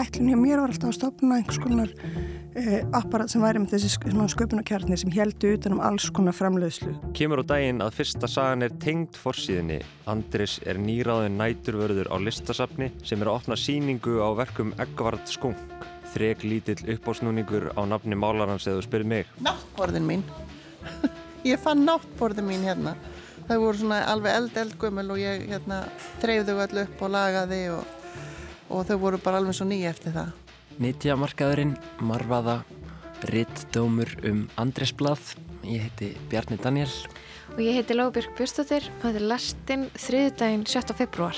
ætlun hjá mér var alltaf að stopna einhvers konar eh, apparat sem væri með þessi sköpunarkjarnir sem heldu utanum alls konar framleiðslu. Kemur á daginn að fyrsta sagan er tengd fórsíðinni. Andris er nýráðin næturvörður á listasafni sem er að opna síningu á verkum Eggvard Skunk. Þrek lítill uppásnúningur á nafni málarans eða spyrir mig. Náttborðin mín. ég fann náttborðin mín hérna. Það voru svona alveg eld-eldgömmel og ég hérna, þreyfðu allu upp og lagaði og, og þau voru bara alveg svo nýja eftir það. Nýtjamarkaðurinn, Marvaða, Rittdómur um Andresblað. Ég heiti Bjarni Daniel. Og ég heiti Lóbjörg Björnstóttir og þetta er lastinn þriðdægin 7. februar.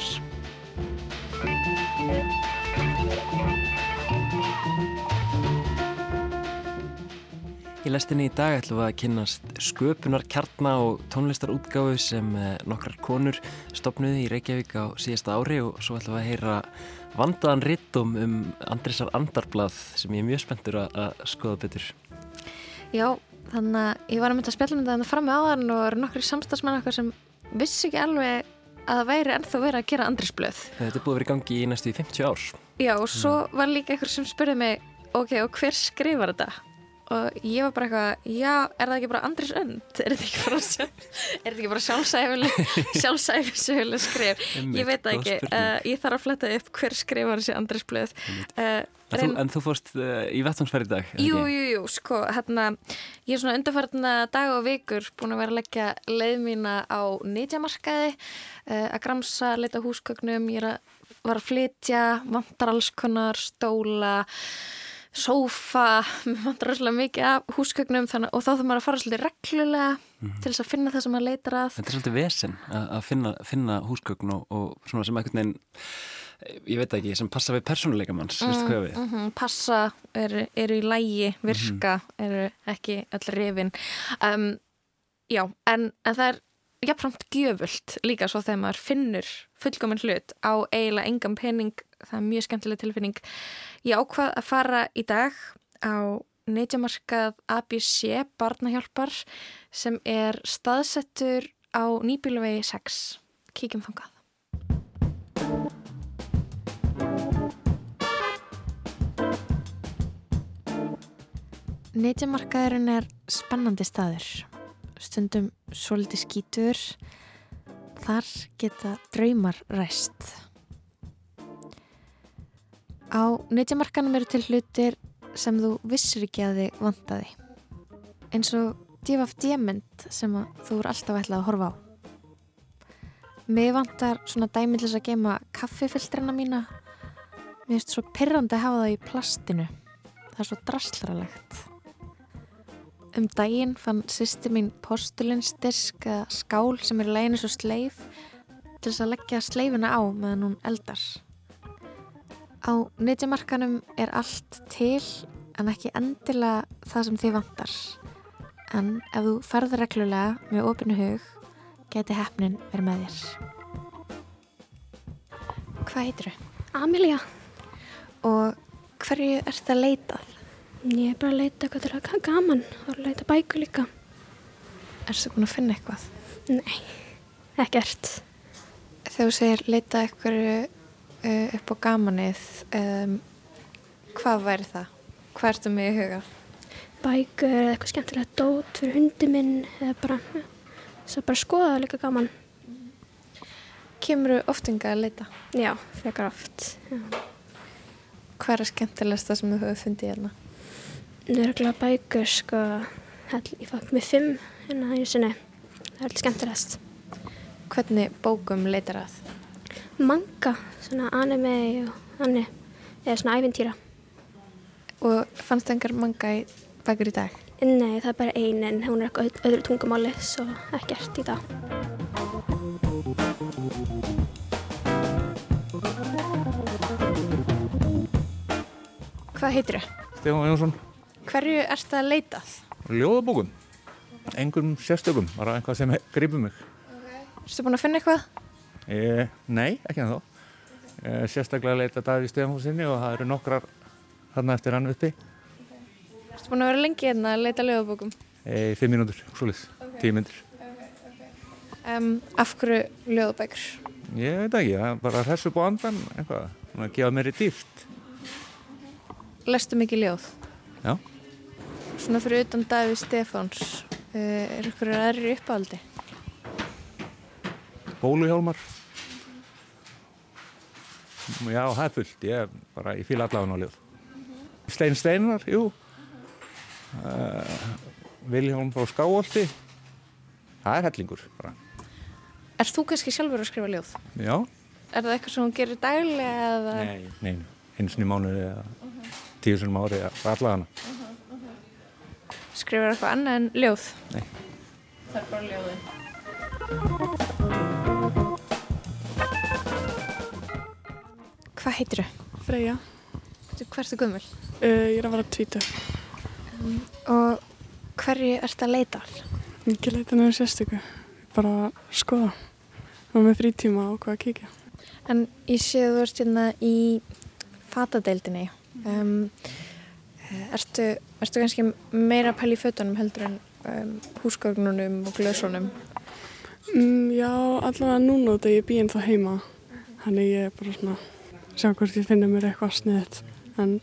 Í lestinni í dag ætlum við að kynast sköpunar kjarna og tónlistarútgáfu sem eh, nokkrar konur stopnuði í Reykjavík á síðasta ári og svo ætlum við að heyra vandaðan rittum um Andrisar Andarblað sem ég er mjög spenntur að skoða betur. Já, þannig að ég var að mynda að spjalla um þetta fram með áðan og eru nokkri samstagsmenn okkar sem vissi ekki alveg að það væri ennþá verið að gera Andrisblöð. Þetta er búið að vera í gangi í næstu 50 árs. Já, og svo var líka einhver sem spurði mig, ok, og hver skrifar þetta? Og ég var bara eitthvað, já, er það ekki bara Andris Önd? Er þetta ekki bara, bara sjálfsæfileg sjálfsæfileg skrif? Ég veit það ekki, uh, ég þarf að fletta upp hver skrifar þessi Andris blöð uh, en, þú, en þú fórst uh, í vettungsferð í dag? Jú, jú, jú, sko, hérna ég er svona undarfartna dag og vikur búin að vera að leggja leið mína á nýtjamarkaði að gramsa, leita húsgögnum, ég er að var að flytja, vantar alls konar stóla sófa, mér vantar rosalega mikið af húsgögnum þannig, og þá þarf maður að fara svolítið reglulega mm -hmm. til þess að finna það sem maður leitar að Þetta er svolítið vesen að finna, finna húsgögn og, og svona sem ekkert neginn ég veit ekki, sem passa við persónuleika manns, mm, veistu hvað við? Mm -hmm, passa, eru er í lægi, virka -hmm. eru ekki öll rifin um, Já, en, en það er jafnframt gjöfult líka svo þegar maður finnur fullkominn hlut á eiginlega engan pening það er mjög skemmtileg tilfinning. Ég ákvað að fara í dag á neitjamarkað ABC barnahjálpar sem er staðsettur á nýbíluvegi 6 kíkjum þangað. Neitjamarkaðurinn er spennandi staður stundum svolítið skítur þar geta draumar ræst Á neytjamarkanum eru til hlutir sem þú vissir ekki að þið vantaði. Eins og DFD-mynd sem þú eru alltaf ætlað að horfa á. Mér vantar svona dæmiðlis að gema kaffifiltrina mína. Mér finnst svo perrandi að hafa það í plastinu. Það er svo draslaralegt. Um daginn fann sýsti mín postulinsdisk eða skál sem er legin eins og sleif til þess að leggja sleifina á meðan hún eldar. Á neytjamarkanum er allt til en ekki endilega það sem þið vantar. En ef þú ferður reglulega með ofinu hug, geti hefnin verið með þér. Hvað heitir þau? Amelia. Og hverju ert það að leitað? Ég er bara að leita eitthvað til að gaman og að leita bæku líka. Erstu búin að finna eitthvað? Nei, ekkert. Þegar þú segir leita eitthvað uh, upp á gamanið um, hvað væri það? Hvað ertu með í huga? Bækur eða eitthvað skemmtilegt dót fyrir hundi minn eða bara að bara skoða líka gaman Kemur þú oftinga að leita? Já, frekar oft já. Hvað er skemmtilegast það sem þú hefur fundið hérna? Nörgla bækur sko. Ég fætt með fimm hérna í sinni. Það er alltaf skemmtilegast. Hvernig bókum leitar að? Manga svona anime og anime eða svona æfintýra Og fannst það engar manga í bækur í dag? Nei, það er bara einn en hún er eitthvað öðru tungumáli svo ekkert í dag. Hvað heitir þau? Stefán Jónsson Hverju ert það að leitað? Ljóðabókum Engum sérstökum, bara einhvað sem gripur mig okay. Erstu búin að finna eitthvað? E, nei, ekki en þá Eh, sérstaklega leita Daví Stefánsinni og það eru nokkrar þarna eftir hann uppi okay. Ert búin að vera lengi hérna að leita lögabókum? E, fimm mínútur, svolítið, okay. tíu myndir okay, um, Af hverju lögabækur? Ég veit ekki, bara hressu búið andan eitthvað, að gefa mér í dýft lestu mikið ljóð? Já. Svona fyrir utan Daví Stefáns, uh, er ykkur aðrir uppáldi? Bóluhjálmar. Já, það er fullt. Ég, bara, ég fýla allavega ná ljóð. Stein Steinar, jú. Uh, Viljón frá Skáholti. Það er hellingur bara. Er þú kannski sjálfur að skrifa ljóð? Já. Er það eitthvað sem hún gerir eða? Nei, nei, eins og í mánuði eða tíu sinum ári eða allavega hana. Skrifur eitthvað annað en ljóð? Nei. Það er bara ljóðin. Hvað heitir þau? Freyja, Hversu gömul? uh, ég er að vera tvítu. Og hverju ert að leita? Mikið leita nefnir sérstöku, bara skoða. Og með frítíma og hvað að kíkja. En ég sé að þú ert hérna í fatadeildinni. Um, ertu, ertu kannski meira að pæla í fötunum heldur en um, húsgögnunum og glösunum? Mm, já, allavega núna út að ég býin þá heima. Þannig ég er bara svona að sjá hvort ég finna mér eitthvað sniðið. En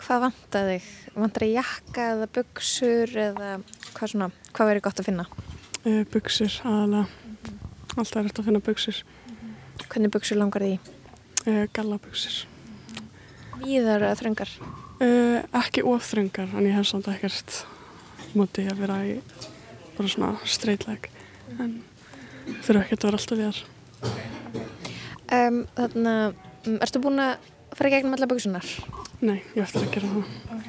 Hvað vantar þig? Vantar þig jakka eða buksur eða hvað svona, hvað verður gott að finna? uh, buksur aðalega. Alltaf er þetta að finna buksur. Hvernig buksur langar þig í? Uh, Gallabuksur. Víðar eða þröngar? Uh, ekki ofþröngar, en ég hef samt ekkert móti að vera í bara svona streitleg. En þurfa ekki að vera alltaf við þar. Um, þannig að, um, ertu búin að fara í gegnum alla buksunar? Nei, ég ætti að gera það.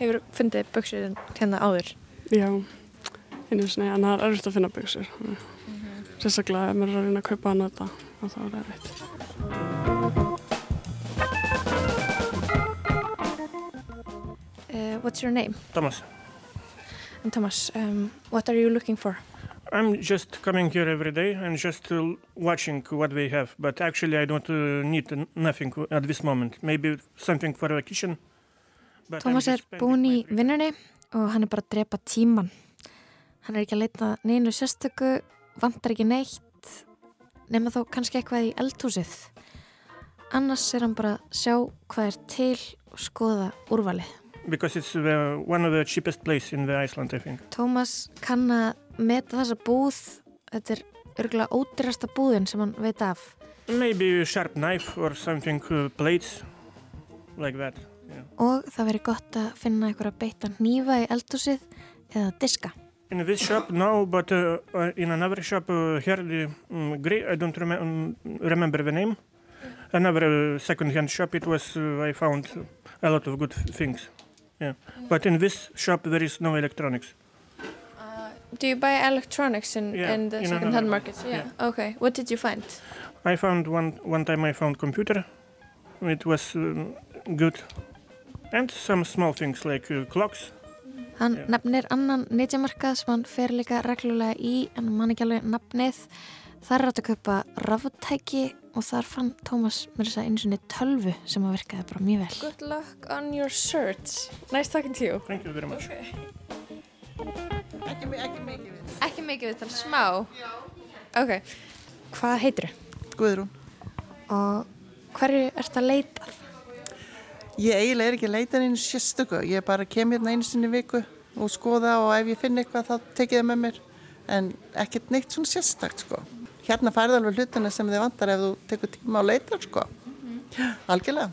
Hefur fundið buksur hérna áður? Já, einu sinni, en það er erfitt að finna buksur. Sérstaklega ef maður er að reyna að kaupa að nota og þá er það what's your name? Thomas, And Thomas, um, what are you looking for? I'm just coming here every day and just uh, watching what we have. But actually, I don't uh, need nothing at this moment. Maybe something for a kitchen. But Thomas er búinn í vinnunni og hann er bara að drepa tíman. Hann er ekki að leita neinu sérstöku, vantar ekki neitt, nema þó kannski eitthvað í eldhúsið. Annars er hann bara að sjá hvað er til og skoða úrvalið. Because it's the, one of the cheapest place in the Iceland, I think. Thomas kann að meta þessa búð, þetta er örgulega ódýrasta búðin sem hann veit af. Maybe a sharp knife or something, uh, plates, like that. Yeah. Og það veri gott að finna einhverja beita hnífa í eldhúsið eða diska. In this shop, no, but uh, uh, in another shop uh, here, the um, Grey, I don't rem- um, remember the name. Another uh, second-hand shop, it was, uh, I found a lot of good things. Yeah. But in this shop, there is no electronics. Do you buy electronics in, Yeah, in the in second-hand another- markets? yeah. Okay. What did you find? I found one, one time I found computer. It was um, good. And some small things like uh, clocks. Hann Já. nefnir annan nýtjamarkað sem hann fer líka reglulega í en hann man ekki alveg nafnið. Það er hægt að kaupa raftæki og þar fann Tómas mér þess að einu sinni tölvu sem að virkaði bara mjög vel. Good luck on your search. Nice talking to you. Thank you very much. Ekki, mi- ekki mikið við. Ekki mikið við tala smá. Ok. Hvað heitir þau? Guðrún. Og hverju ert að leita? Ég eiginlega er ekki að leita einu sérstöku. Ég bara kem hérna einu sinni í viku og skoða og ef ég finn eitthvað þá tekið það með mér. En ekkert neitt svona sérstakt sko. Hérna færðu alveg hlutina sem þið vantar ef þú tekur tíma að leita sko. Algjörlega.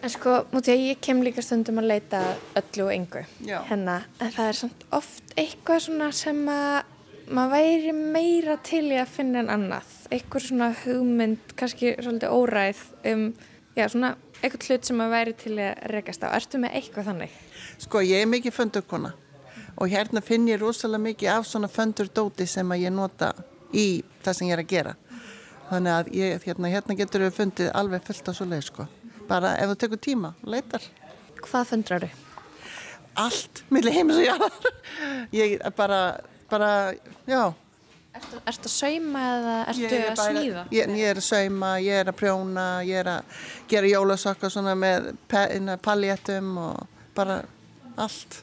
En sko, mútið að ég kem líka stundum að leita öllu og engu. Hérna, en það er samt oft eitthvað svona sem að maður væri meira til í að finna en annað. Eitthvað svona hugmynd, kannski svolítið óræð um, já, svona eitthvað hlut sem maður væri til að rekast á. Ertu með eitthvað þannig? Sko ég er mikið föndurkona og hérna finn ég rosalega mikið af svona föndurdóti sem að ég nota í það sem ég er að gera. Þannig að ég, hérna, hérna getur við fundið alveg fullt á svo leið sko. Bara ef þú tekur tíma, leitar. Hvað föndrar þau? Allt, milli heimis og jáðar. Ég er bara, bara, já. Ertu, að sauma eða ertu er að smíða? Ég, ég er að sauma, ég er að prjóna, ég er að gera jólasokka svona með paljettum og bara allt.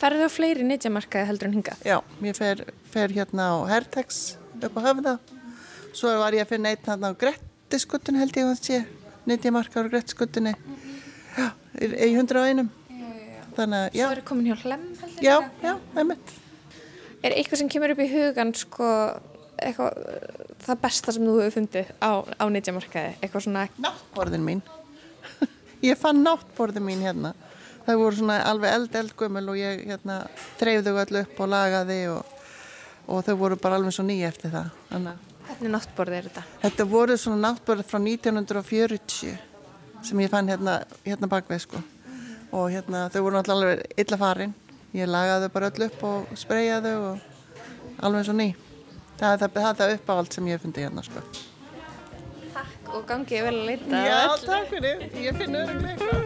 Ferðu á fleiri nýtjamarkaði heldur en hingað? Já, ég fer, fer hérna á Hertex upp á höfða. Svo var ég að finna einn hérna á Grettiskuttun held ég að sé. Nýttjamarkar á Grettiskutunni. Já, í 101. Þannig að, já. Svo eru komin hjá hlem heldur Já, já, einmitt. Er eitthvað sem kemur upp í hugan sko, eitthvað, það besta sem þú hefur fundið á, á nýttjamarkaði? Eitthvað svona... Náttborðin mín. ég fann náttborðin mín hérna. Það voru svona alveg eld, eldgömmul og ég hérna þreyfði þau allu upp og lagaði og, og þau voru bara alveg svo nýja eftir það. Þannig. Hvernig náttborði er þetta? Þetta voru svona náttborði frá 1940 sem ég fann hérna, hérna bakveð sko. Og hérna þau voru alveg illa farin. Ég lagaði þau bara öll upp og spreyjaði þau og alveg svo ný. Það er það, það, það uppáhald sem ég fundi hérna sko. Takk og gangið vel að leita. Já, takk fyrir. Ég finn öruglega eitthvað.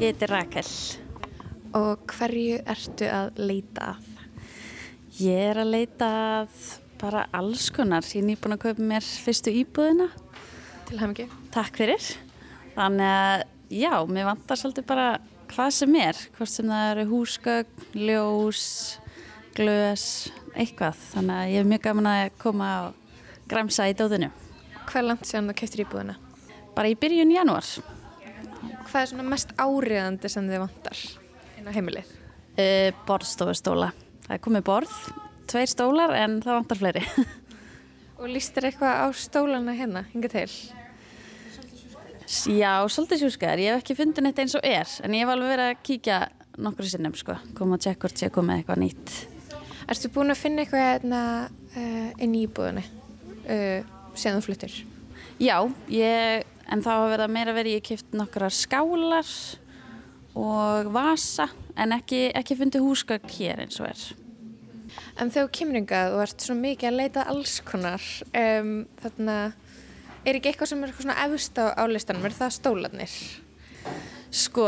Ég heiti Rakel. Og hverju ertu að leita að? Ég er að leita að bara alls konar. Ég er nýbúin að kaupa mér fyrstu íbúðina. Til ekki. Takk fyrir. Þannig að já, mér vantar svolítið bara hvað sem er. Hvort sem það eru húsgögn, ljós, glös, eitthvað. Þannig að ég er mjög gaman að koma og græmsa í dóðinu. Hvað langt séðan þú keftir íbúðina? Bara í byrjun januar. Hvað er svona mest áriðandi sem þið vantar inn á heimilið? Uh, borðstofustóla. Það er komið borð, tveir stólar en það vantar fleiri. Og líst þér eitthvað á stólana hérna, hinga til? Já, svolítið sjúskaðar. Ég hef ekki fundið neitt eins og er, en ég hef alveg verið að kíkja nokkru sinnum, sko. Koma og tjekka hvort ég hef komið eitthvað nýtt. Erstu búin að finna eitthvað hérna, uh, inn í íbúðinni uh, séðan þú fluttir? Já, ég, en þá hafa verið að meira verið, ég kipt nokkrar skálar og vasa, en ekki, ekki fundið húsgögn hér eins og er. En þegar yngað og ert svona mikið að leita alls konar, um, þarna, er ekki eitthvað sem er eitthvað svona efust á, á listanum, er það stólanir? Sko,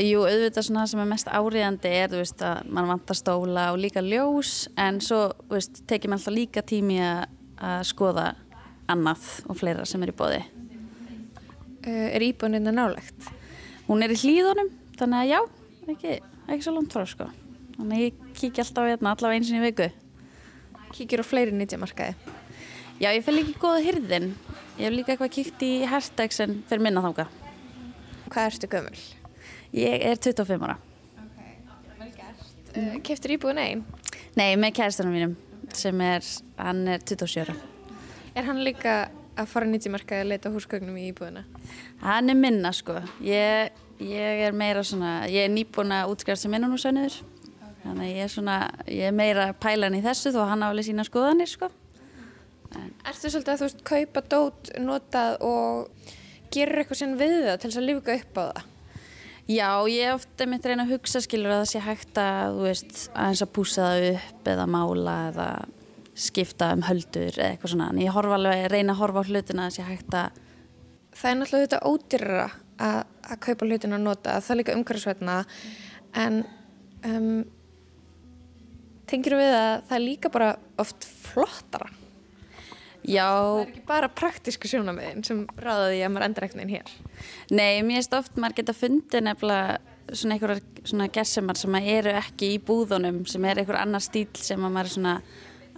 jú, auðvitað svona það sem er mest áriðandi er, þú veist, að mann vantar stóla og líka ljós, en svo, þú veist, tekið maður alltaf líka tími að, skoða annað og fleira sem er í bóði. Uh, er íbúðin þetta nálegt? Hún er í hlýðunum, þannig að já, ekki, ekki svo langt frá, sko. Þannig að ég kíkja alltaf hérna allavega eins og í viku. Kíkir á fleiri nýttjamarkaði? Já, ég fyrir líka góða hyrðin. Ég hef líka eitthvað kíkt í hashtags en fyrir minna þánga. Hvað ertu gömul? Ég er 25 ára. Uh, Keftur íbúðin einn? Nei, með kæristanum mínum sem er, hann er 27 ára. Er hann líka að fara nýttjamarkaði að leita húsgögnum í íbúðina? Hann er minna, sko. Ég, ég er meira svona, ég er nýbúin að útskjáða sem innanúsönniður. Okay. Þannig ég er svona, ég er meira pælan í þessu þó hann áfli sína skoðanir, sko. En. Ertu svolítið að þú veist kaupa dót, notað og gerur eitthvað sem við það til þess að lífka upp á það? Já, ég er ofta mitt reyna að hugsa skilur að það sé hægt að, þú veist, aðeins að púsa það upp eða mála eða skipta um höldur eða eitthvað svona. En ég alveg, reyna að horfa á hlutina að það sé hægt að... Það er náttúrulega þetta ódýrara að, kaupa hlutina að nota, það er líka umhverfisveitna en um, tengir við að það er líka bara oft flottara. Já. Það er ekki bara praktísku sjónamiðin sem ráðaði að maður endur ekkert einn hér. Nei, mér erst oft maður geta fundið nefnilega svona einhverjar svona gessemar sem eru ekki í búðunum sem er einhver annar stíl sem maður er svona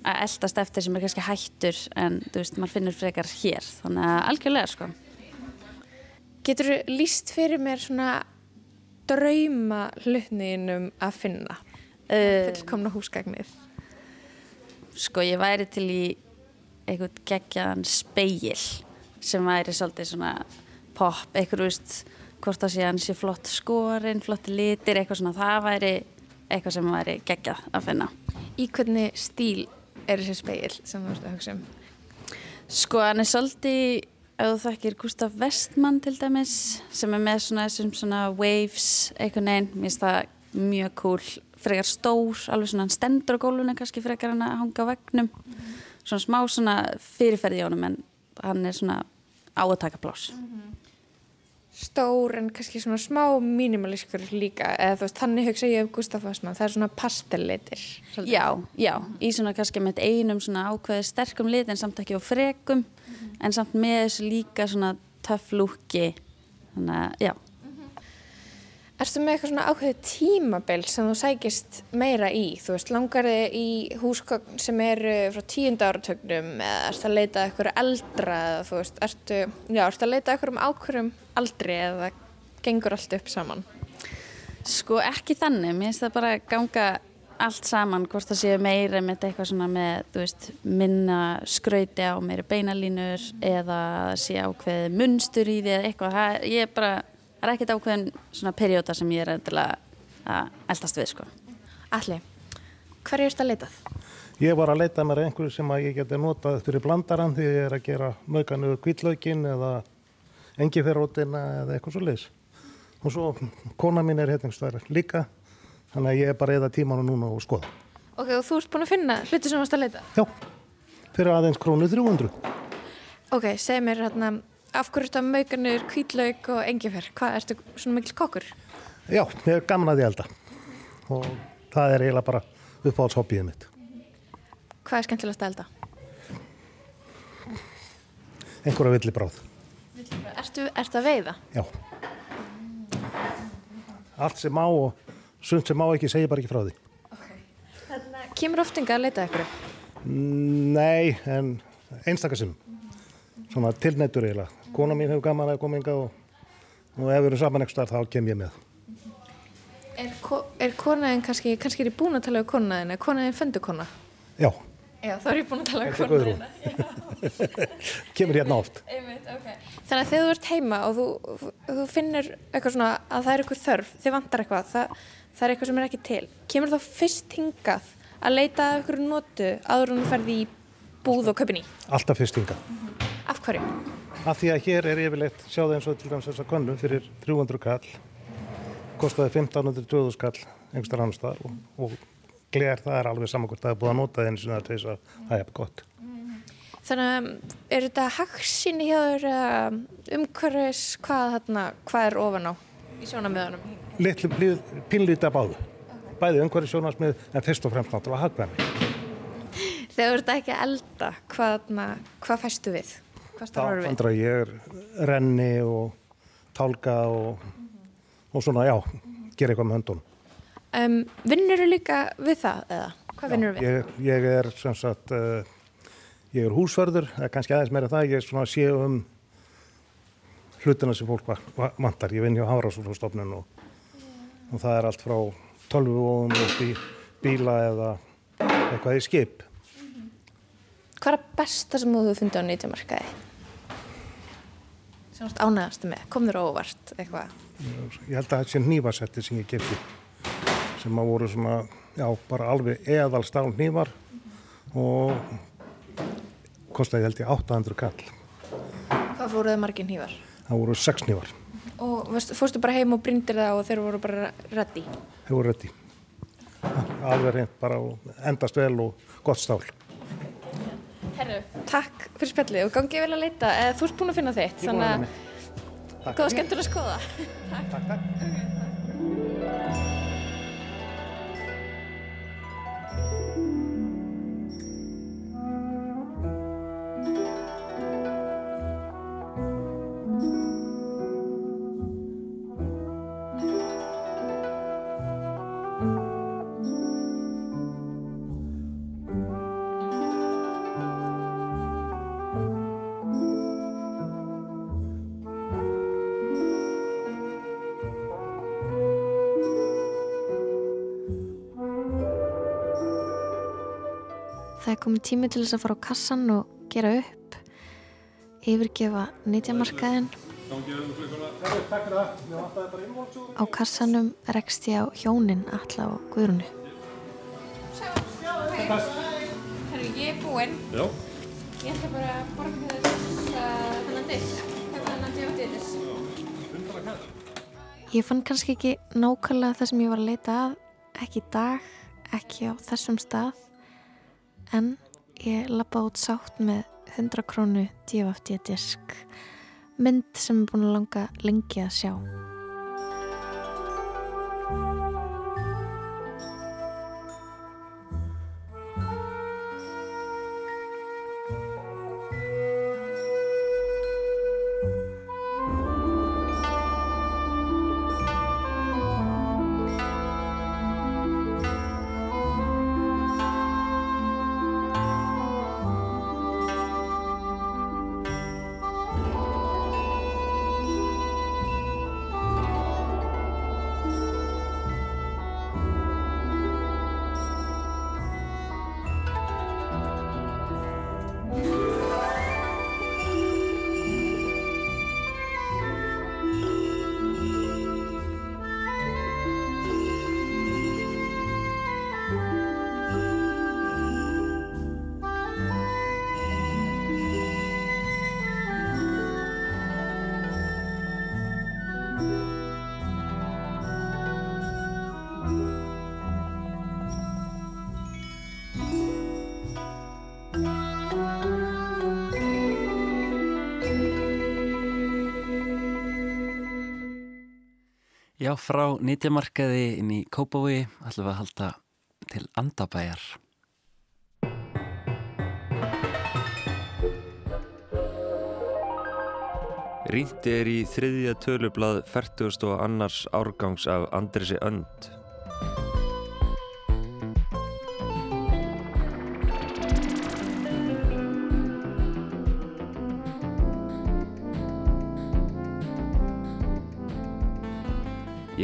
að eldast eftir sem er kannski hættur en þú veist, maður finnur frekar hér þannig að algjörlega sko Getur þú líst fyrir mér svona drauma hlutniðinum að finna uh, fullkomna húsgagnið? Sko, ég væri til í einhvern geggjaðan speil sem væri svolítið svona pop, eitthvað, veist hvort það sé hann sé flott skorinn, flott litir, eitthvað svona, það væri eitthvað sem væri geggjað að finna Í hvernig stíl er þessi speil sem þú veist að hugsa um? Sko, hann er svolítið ef þú þekkir Gustaf Westman til dæmis sem er með svona svona waves eitthvað neinn, mér finnst það mjög cool, frekar stór alveg svona hann stendur á gólunni kannski frekar hann að hanga á vegnum mm -hmm. svona smá svona fyrirferði á hann en hann er svona á að taka plás mm -hmm. Stór en kannski svona smá mínimalískur líka, eða þú veist, þannig hugsa ég um Gustaf Westman, það er svona pastellitir Já, já, í svona kannski með einum svona ákveði sterkum lit en samt ekki á frekum en samt með þessu líka svona töff lúki þannig að, já Erstu með eitthvað svona ákveðið tímabil sem þú sækist meira í? Þú veist, langar þið í húsgögn sem eru frá tíunda áratögnum eða ertu að leita eitthvað eldra eða þú veist, ertu, já, ertu að leita eitthvað um ákveðum aldri eða gengur allt upp saman? Sko ekki þannig, mér finnst það bara ganga allt saman, hvort það séu meira með eitthvað svona með, þú veist, minna skrauti á meira beinalínur eða séu ákveð munstur í því eða eitthvað, það, ég er bara það er ekkert ákveðin svona perjóta sem ég er endilega að eldast við sko. Alli, hverju erst að leitað? Ég var að leita mér einhverju sem að ég geti notað fyrir blandaran því ég er að gera möganu kvítlaugin eða engiferrótina eða eitthvað svo leiðis. Og svo kona mín er hefningstæðar líka, þannig að ég er bara eða tímanu núna og skoða. Ok, og þú ert búin að finna hluti sem varst að leita? Já, fyrir aðeins krónu 300. Ok, seg mér hérna af hverju þetta mauganur, kvítlaug og engifer? Hvað, ertu svona mikil kokkur? Já, ég er gaman að ég elda og það er eiginlega bara uppáhaldshobbyið mitt. Hvað er skemmtilegast að elda? Einhverja villibráð. Ertu, ertu að veiða? Já. Allt sem má og sund sem má ekki segja bara ekki frá því. Okay. Þannig að kemur oftinga að leita ykkur? Nei, en einstakar sinnum. Svona tilnættur eiginlega. Kona mín hefur gaman að koma ynga og, og ef við erum saman eitthvað þá kem ég með. Er, ko er konaðin kannski, kannski er ég búin að tala um konaðin, er konaðin föndukona? Já. Já, þá er ég búin að tala um konaðin. Kemur hérna oft. Einmitt, okay. Þannig að þegar þú ert heima og þú, þú finnir eitthvað svona að það er eitthvað þörf, þið vantar eitthvað, það, það er eitthvað sem er ekki til. Kemur þá fyrst hingað að leita að eitthvað notu áður en þú ferði í búð og köpini? Alltaf fyrst hingað. Af hverju? Af því að hér er yfirleitt, sjáðu eins og til dæmis þessa konnu fyrir 300 kall, kostiði 1500-2000 kall einhverstar annar staðar og, og gler það er alveg saman hvort það er búið að nota það eins og það til þess að það er gott. Þannig að er þetta hagsinni hjá þér umhverfis hvað, þarna, hvað er ofan á í sjónamöðunum? Litli pínlítið að báðu. Bæði umhverfis sjónasmið en fyrst og fremst náttúrulega hagvæmi. Þegar þú ert ekki að elda, hvað, hvað fæstu við? Þá fandra ég renni og tálka og, og svona, já, gera eitthvað með höndunum. Um, vinnur þú líka við það eða? Hvað vinnur þú við? Ég, ég er sem sagt, uh, ég er húsförður, eða kannski aðeins meira það, ég er svona að sé um hlutina sem fólk vantar. Ég vinn hjá Hárásúrstofnun og, og það er allt frá tölvuvóðum og bí, bíla eða eitthvað í skip. Hvað er besta sem þú hefur fundið á nýtjamarkaði? Sem þú ánægast með? Kom þér óvart eitthvað? Ég held að þetta sé nývarsetti sem ég geti sem að voru svona, já, bara alveg eðal stál nývar og kostiði held ég 800 kall. Hvað fóruðu margir nývar? Það voru 6 nývar. Og fórstu bara heim og brindir það og þeir voru bara reddi? Þeir voru reddi. Alveg reynd bara endast vel og gott stál. Herru, takk fyrir spjallið og gangið vel að leita. Eða, þú ert búin að finna þitt, þannig að góða skemmtur að skoða. takk, takk. takk. Það er komið tími til þess að fara á kassan og gera upp, yfirgefa nýtjamarkaðin. Á kassanum rekst ég á hjónin Alla og Guðrunu. Ég er búinn. Já. Ég ætla bara að borga þess þennan disk. Hefur þennan djótið þess. Ég fann kannski ekki nákvæmlega það sem ég var að leita að, ekki í dag, ekki á þessum stað en ég lappa út sátt með 100 krónu DFD disk. Mynd sem er búin að langa lengi að sjá Já, frá nýtjamarkaði inn í Kópavogi ætlum við að halda til Andabæjar. Rýndi er í þriðja tölublað 40. og annars árgangs af Andresi Önd.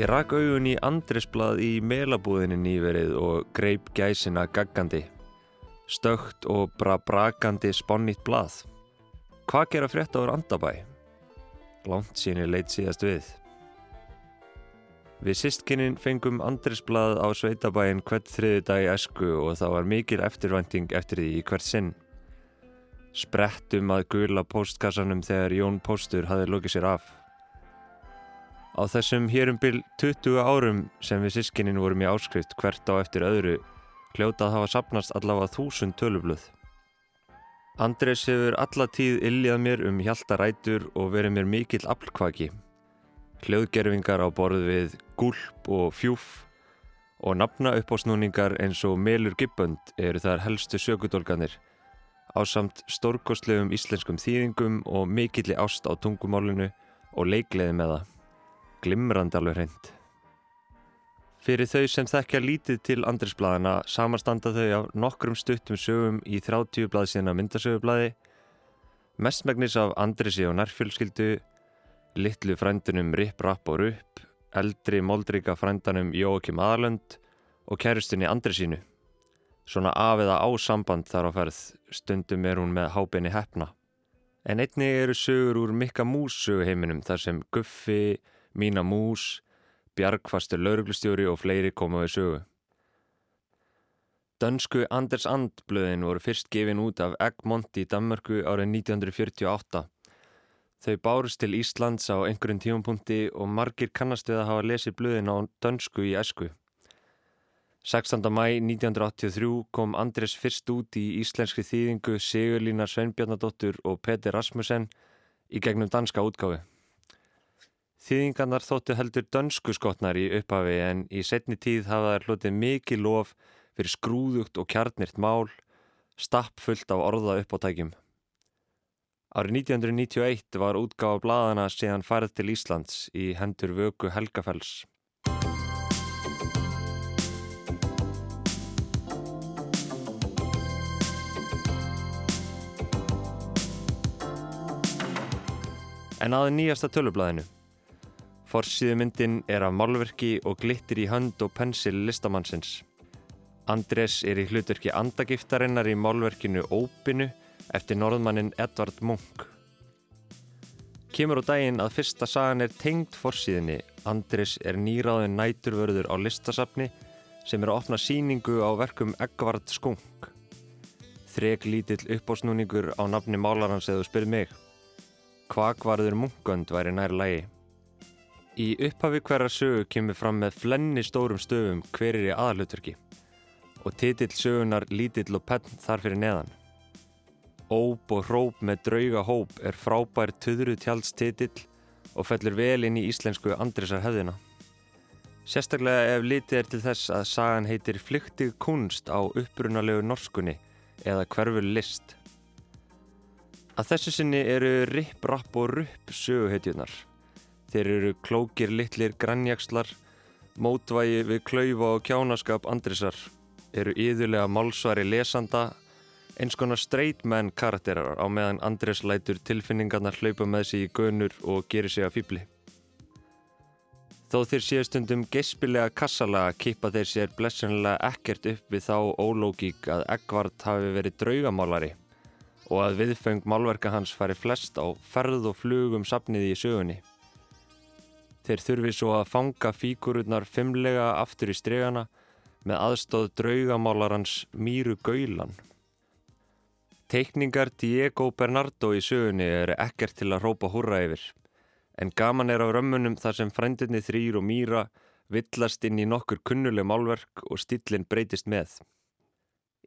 Ég rak augun í Andresblað í melabúðinni nýverið og greip gæsina gaggandi. Stögt og bra brakandi sponnýtt blað. Hvað gera frétt áður Andabæ? Lánt síni leitt síðast við. Við sistkinnin fengum Andresblað á Sveitabæin hvert þriði dag esku og það var mikil eftirvænting eftir því í hvert sinn. Sprettum að gula postkassanum þegar Jón Póstur hafi lokið sér af. Á þessum hérum byl 20 árum sem við sískinnin vorum í áskrift hvert á eftir öðru hljótað hafa sapnast allavega þúsund tölubluð. Andres hefur alla tíð illjað mér um hjaltarætur og verið mér mikill aflkvaki. Hljóðgerfingar á borð við gulp og fjúf og nafna uppásnúningar eins og melur gibbönd eru þar helstu sökudólganir á samt stórkostlegum íslenskum þýðingum og mikilli ást á tungumálinu og leikleði með það glimrandi alveg hreint. Fyrir þau sem þekkja lítið til andrisbladana samanstanda þau á nokkrum stuttum sögum í 30 blaðsina myndasögublaði, mestmægnis af Andrisi og nærfjölskyldu, litlu frændunum Ripp, Rapp og Rupp, eldri moldrika frændanum Jóakim Aðalönd og kæristunni Andrisínu. Svona af eða á samband þar á ferð, stundum er hún með hábeinni hefna. En einni eru sögur úr Mikka Mús söguheiminum þar sem Guffi, Mína Mús, Bjargfastur lauruglustjóri og fleiri koma við sögu. Dönsku Anders And blöðin voru fyrst gefin út af Egmont í Danmarku árið 1948. Þau bárust til Íslands á einhverjum tímapunkti og margir kannast við að hafa lesið blöðin á dönsku í esku. 16. mæ 1983 kom Andres fyrst út í íslenski þýðingu Sigurlínar Sveinbjarnadóttur og Petir Rasmussen í gegnum danska útgáfi. Þýðingarnar þóttu heldur dönsku skotnar í upphafi en í setni tíð hafa þær hlutið mikið lof fyrir skrúðugt og kjarnirt mál, stappfullt af orða uppátækjum. Árið 1991 var útgáfa bladana síðan farið til Íslands í hendur vöku Helgafells. En aðeins nýjasta tölublaðinu. Forsíðu myndin er af málverki og glittir í hönd og pensil listamannsins. Andrés er í hlutverki andagiftarinnar í málverkinu Ópinu eftir norðmannin Edvard Munch. Kemur á daginn að fyrsta sagan er tengd forsíðinni. Andrés er nýráðin næturvörður á listasafni sem er að opna síningu á verkum Eggvard Skunk. Þreg lítill uppásnúningur á nafni málarans eða spyrð mig. Kvakvarður Munkönd væri nær lægi. Í upphafi hverja sögu kemur fram með flenni stórum stöfum hver er í aðalutverki og titill sögunar lítill og penn þar fyrir neðan. Óp og hróp með drauga hóp er frábær töðru tjalds titill og fellur vel inn í íslensku andrisar hefðina. Sérstaklega ef litið er til þess að sagan heitir Flyktig kunst á upprunalegu norskunni eða hverfur list. Að þessu sinni eru ripp, rapp og rupp söguhetjunar. Þeir eru klókir litlir grannjakslar, mótvægi við klaufa og kjánaskap andrisar, eru yðurlega málsvari lesanda, eins konar straight man karakterar á meðan Andres lætur tilfinningarnar hlaupa með sig í gönur og gerir sig að fýbli. Þó þeir séu stundum geispilega kassalaga kippa þeir sér blessunlega ekkert upp við þá ólógík að Eggvard hafi verið draugamálari og að viðfeng málverka hans fari flest á ferð og flugum sapniði í sögunni. Þeir þurfi svo að fanga fíkururnar fimmlega aftur í stregana með aðstóð draugamálarans Míru Gaulan. Teikningar Diego Bernardo í sögunni eru ekkert til að rópa húra yfir, en gaman er á römmunum þar sem frendinni þrýr og Míra villast inn í nokkur kunnuleg málverk og stillin breytist með.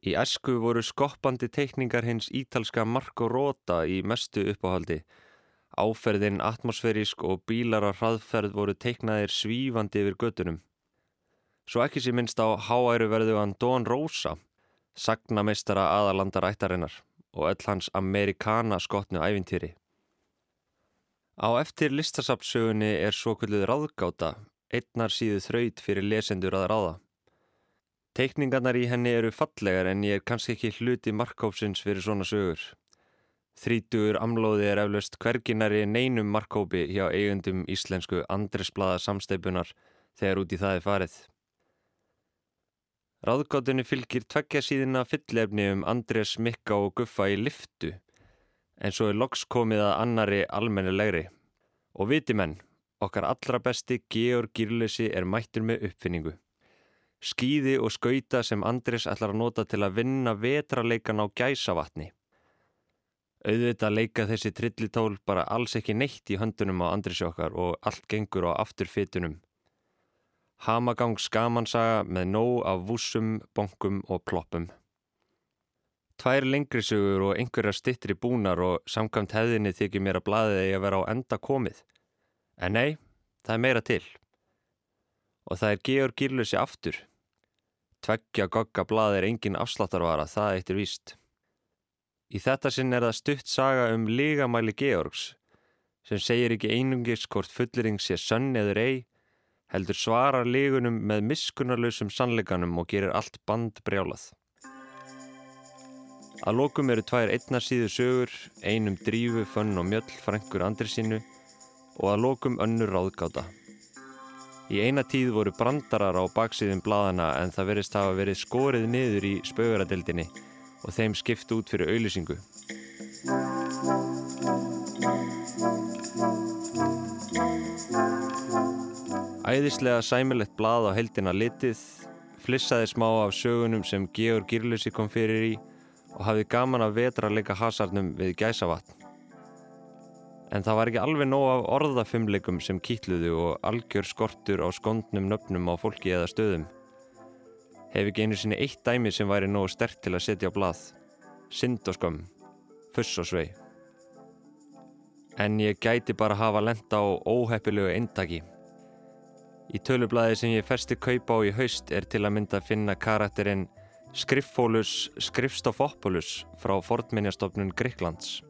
Í esku voru skoppandi teikningar hins ítalska Marco Rota í mestu uppáhaldi Áferðin atmosfærísk og bílar á hraðferð voru teiknaðir svífandi yfir göttunum. Svo ekki sé minnst á háæru verðu hann Don Rosa, sagnameistara aðalandar ættarinnar og öll hans amerikana skotnu ævintýri. Á eftir listasapsögunni er svo kvölduð ráðgáta, einnar síðu þraut fyrir lesendur að ráða. Teikningarnar í henni eru fallegar en ég er kannski ekki hluti markkópsins fyrir svona sögur. Þrítugur amlóði er eflaust hverginari neinum markkópi hjá eigundum íslensku andresblada samsteipunar þegar út í það er farið. Ráðgátunni fylgir tveggja síðina fyllefni um Andrés Mikka og Guffa í liftu en svo er loks komið að annari almennilegri. Og viti menn, okkar allra besti Georg Girlesi er mættur með uppfinningu. Skýði og skauta sem Andrés ætlar að nota til að vinna vetraleikan á gæsavatni. Auðvitað leika þessi trillitól bara alls ekki neitt í höndunum á andrisjókar og allt gengur á afturfittunum. Hamagang skamansaga með nóg af vúsum, bonkum og ploppum. Tvær lengri sugur og einhverjar stittri búnar og samkvæmt hefðinni þykir mér að blaðið eigi að vera á enda komið. En nei, það er meira til. Og það er Georg Gírlusi aftur. Tveggja gogga blaðið er engin afsláttarvara, það eittir víst. Í þetta sinn er það stutt saga um ligamæli Georgs sem segir ekki einungis hvort fullering sé sönn eður ei, heldur svarar ligunum með miskunarlausum sannleikanum og gerir allt band brjálað. Að lokum eru tvær einnarsýðu sögur, einum drífu, fönn og mjöll frængur andri sínu og að lokum önnur ráðgáta. Í eina tíð voru brandarar á baksíðum bladana en það verist hafa verið skorið niður í spauðaradildinni og þeim skipt út fyrir auðlýsingu. Æðislega sæmilegt blað á heldina litið, flissaði smá af sögunum sem Georg Girlusi kom fyrir í og hafði gaman að vetra leika hasarnum við gæsavatn. En það var ekki alveg nóg af orðafumleikum sem kýtluðu og algjör skortur á skondnum nöfnum á fólki eða stöðum hef ekki einu sinni eitt dæmi sem væri nógu stert til að setja á blað. Synd og skömm, fuss og svei. En ég gæti bara hafa lenda á óheppilegu eintaki. Í tölublaði sem ég festi kaupa á í haust er til að mynda að finna karakterinn Skriffólus Skrifstofopolus frá fornminjastofnun Gríklands.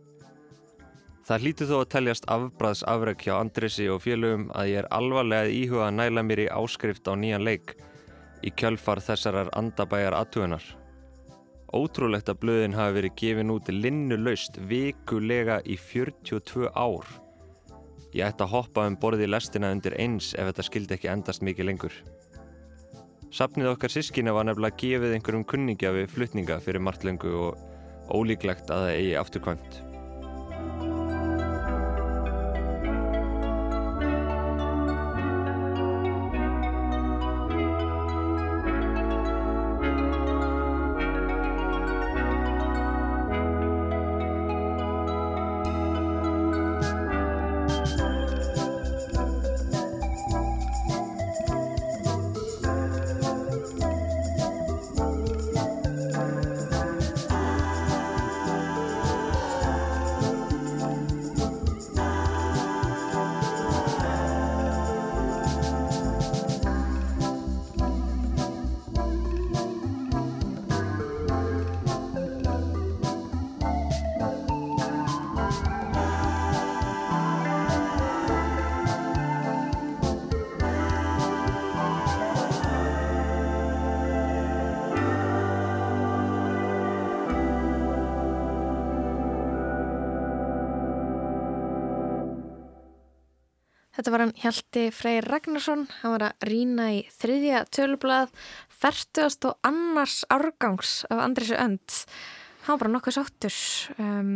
Það hlýtu þó að teljast afbræðs afreg hjá Andrisi og félögum að ég er alvarlega íhuga að næla mér í áskrift á nýjan leik í kjölfar þessarar andabæjar aðtugunar. Ótrúlegt að blöðin hafi verið gefin út linnuleust vikulega í 42 ár. Ég ætti að hoppa um borði lestina undir eins ef þetta skildi ekki endast mikið lengur. Sapnið okkar sískina var nefnilega gefið einhverjum kunningja við flutninga fyrir marglengu og ólíklegt að það eigi afturkvæmt. Hjalti Freyr Ragnarsson, hann var að rína í þriðja tölublað, færtugast og annars árgangs af Andrisu Önd. Hann var bara nokkuð sáttur, um,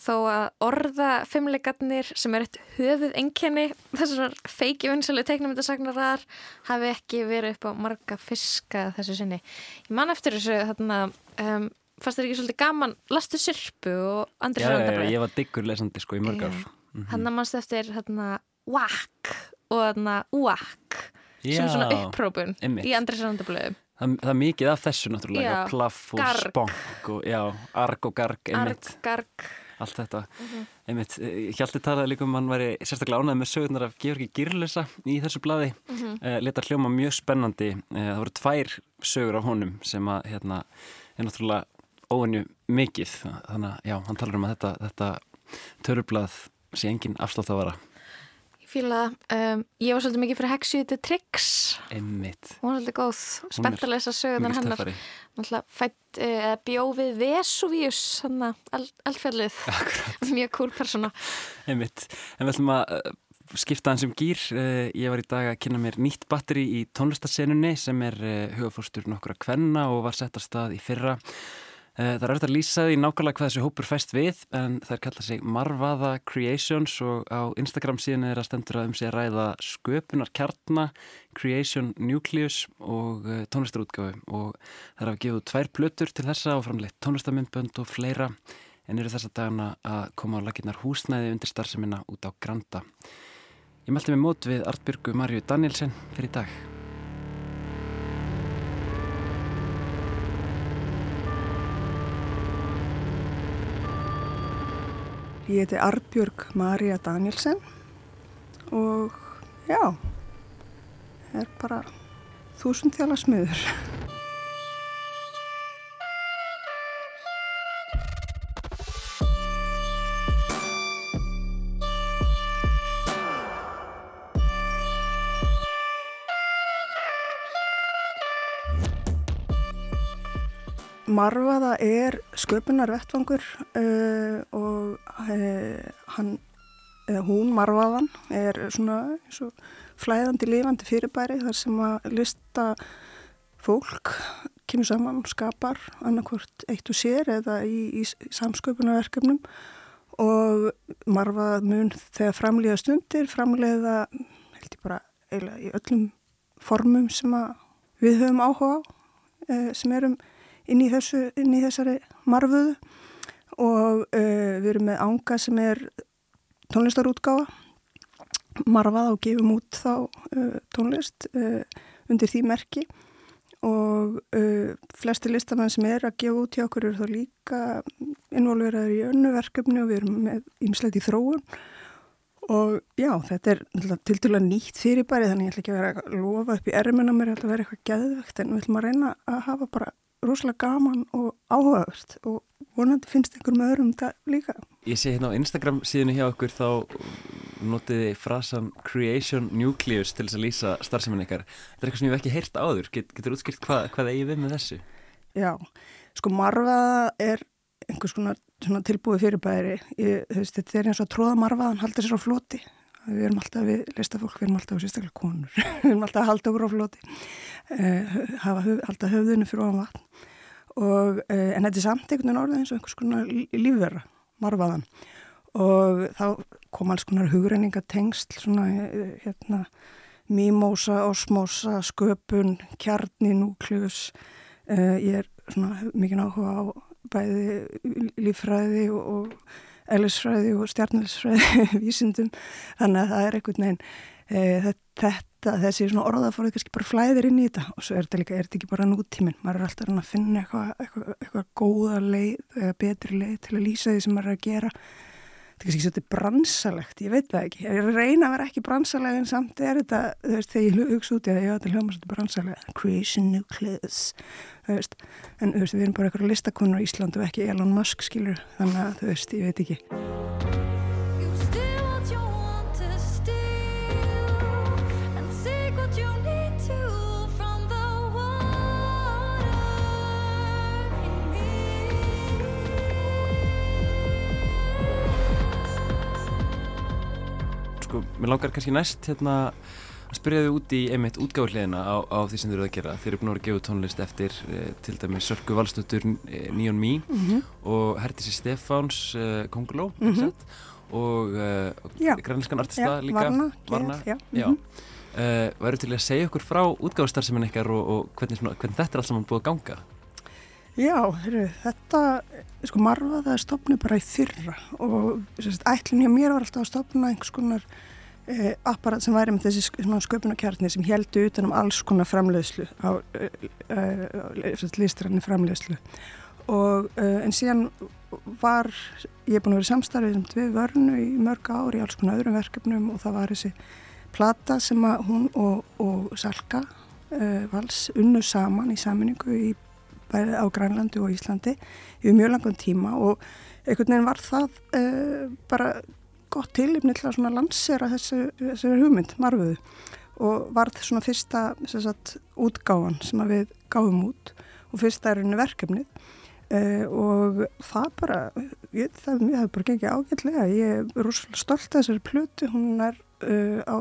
þó að orða fimmleikarnir sem er eitt höfuð enkenni þessar feiki vinsali teiknumindasagnarar hafi ekki verið upp á marga fiska þessu sinni. Ég man eftir þessu þarna, um, fannst þetta ekki svolítið gaman, lastu sirpu og Andrisu Öndablaði. Já, ég var diggur lesandi sko í mörgar. Hann mm -hmm. mannst eftir þarna whack og þarna whack sem svona upprópun í andri sannandablöðum það, það er mikið af þessu náttúrulega, Já, plaff og garg. sponk og já, arg og garg einmitt. arg, garg allt þetta. Mm -hmm. Einmitt, Hjalti talaði líka um hann væri sérstaklega ánæði með sögurnar af Georgi Girlesa í þessu bladi. Mm -hmm. uh, Letar hljóma mjög spennandi. Uh, það voru tvær sögur af honum sem að, hérna, er náttúrulega óvenju mikið. Þannig að, já, hann talar um að þetta, þetta törublað sé engin afslátt að vara fíla um, ég var svolítið mikið fyrir Hexu The Tricks Einmitt. hún var svolítið góð, spennt að lesa sögurnar hennar. fætt uh, bjófið Vesuvius eldfjallið, mjög cool persóna. Einmitt, en við ætlum að uh, skipta hans um gýr uh, ég var í dag að kynna mér nýtt batteri í tónlistasennunni sem er uh, hugafórstur nokkura kvenna og var sett að stað í fyrra. Eh, það er auðvitað að lýsa því nákvæmlega hvað þessu hópur fæst við en það er kallað sig Marvaða Creations og á Instagram síðan er að stendur að um sig að ræða sköpunar kjartna, Creation Nucleus og eh, tónlistarútgáfi og það er að gefa tvær plötur til þessa og framleitt tónlistarmyndbönd og fleira en eru þessa dagana að koma á laginnar húsnæði undir starfseminna út á Granda. Ég meldi mig mót við Artbyrgu Marju Danielsen fyrir dag. Ég heiti Arbjörg Marja Danielsen og já, er bara þúsundþjála smiður. Marfaða er sköpunar vettvangur uh, og uh, hann, eða hún, Marfaðan, er svona flæðandi lifandi fyrirbæri þar sem að lista fólk kemur saman, skapar annarkvört eitt og sér eða í, í samsköpunarverkefnum. Og Marfað mun þegar framlega stundir, framlega held ég bara eiginlega í öllum formum sem við höfum áhuga á, sem erum inn í, þessu, inn í þessari marfuðu og uh, við erum með ánga sem er tónlistarútgáfa marfað og gefum út þá uh, tónlist uh, undir því merki. Og flesti listamenn sem er að gefa út hjá okkur eru þá líka involveraður í önnu verkefni og við erum með ymslegt í þróun. Og já, þetta er til dæla nýtt fyrirbæri þannig ég ætla ekki að vera að lofa upp í ermina mér að vera eitthvað geðvegt en við ætlum að reyna að hafa bara rosalega gaman og áhugavert og vonandi finnst einhverjum öðrum það líka. Ég sé hérna á Instagram síðan hjá okkur þá notiði frasan Creation Nucleus til þess að lýsa starfseminn ykkar. Þetta er eitthvað sem ég hef ekki heyrt áður. Get, getur útskilt hvað, hvað eigi við með þessu? Já, sko marfaða er einhvers konar tilbúið fyrirbæri. Ég, veist, þetta er eins og að tróða marfaðan halda sér á floti við erum alltaf við listafólk, við erum alltaf sérstaklega konur, við erum alltaf að halda okkur á floti. Uh, hafa höf, alltaf höfðunni fyrir ofan vatn. Og, uh, en þetta er samt einhvern veginn orðið eins og einhvers konar lífverða marfaðan og þá kom alls konar hugreiningatengsl svona uh, hérna mímósa, osmósa, sköpun kjarni, núkljus ég er svona mikið áhuga á bæði lífræði og, og eðlisfræði og stjarnælisfræði vísindum. Þannig að það er einhvern veginn e, þetta, þessi svona orðafórið kannski bara flæðir inn í þetta. Og svo er þetta líka, er þetta ekki bara nútíminn? Maður er alltaf að finna eitthvað eitthvað, eitthvað góða leið, betri leið til að lýsa því sem maður er að gera þetta er kannski svolítið bransalegt, ég veit það ekki. Ég reyna að vera ekki bransaleg en samt er þetta, þú veist, þegar ég hugsa út í að já, þetta er hljóma svolítið bransaleg creation nucleus þú veist, en þú veist, við erum bara eitthvað listakonur á Íslandu ekki Elon Musk, skilur þannig að, þú veist, ég veit ekki sko, mér langar kannski næst hérna að spyrja þið út í einmitt útgáðulegina á, á því sem þið eru að gera. Þeir eru búin að vera að gefa tónlist eftir eh, til dæmi Sörgu Valstötur eh, Neon Me mm -hmm. og Hertísi Stefáns eh, Konguló mm -hmm. og græniskan artista já, líka. Varna. Varna. Já. já. Mm -hmm. Væru til að segja okkur frá útgáðustarfseminn ykkar og, og hvernig, svona, hvernig þetta er alls saman búið að ganga? Já, heru, þetta, sko marfa það stopnið bara í fyrra og ætlun hjá mér var alltaf að stopna einhvers konar eh, apparat sem væri með þessi sköpunarkjarnir sem heldu utanum alls konar framleiðslu á eh, eh, listrannu framleiðslu. Og uh, en síðan var ég er búin að vera samstarfið við vörnu í mörg ár í alls konar öðrum verkefnum og það var þessi plata sem hún og, og Salka uh, vals unnu saman í saminningu í bæði á Grænlandi og Íslandi í mjög langan tíma og einhvern veginn var það uh, bara gott tilipni til að lansera þessu, þessu hugmynd, marfuðu og var það svona fyrsta sagt, útgáfan sem við gáðum út og fyrsta er unni verkefnið. Uh, og það bara, ég, það, hef bara gengið ágætlega, ég er rosalega stolt að þessari plötu, hún er uh, á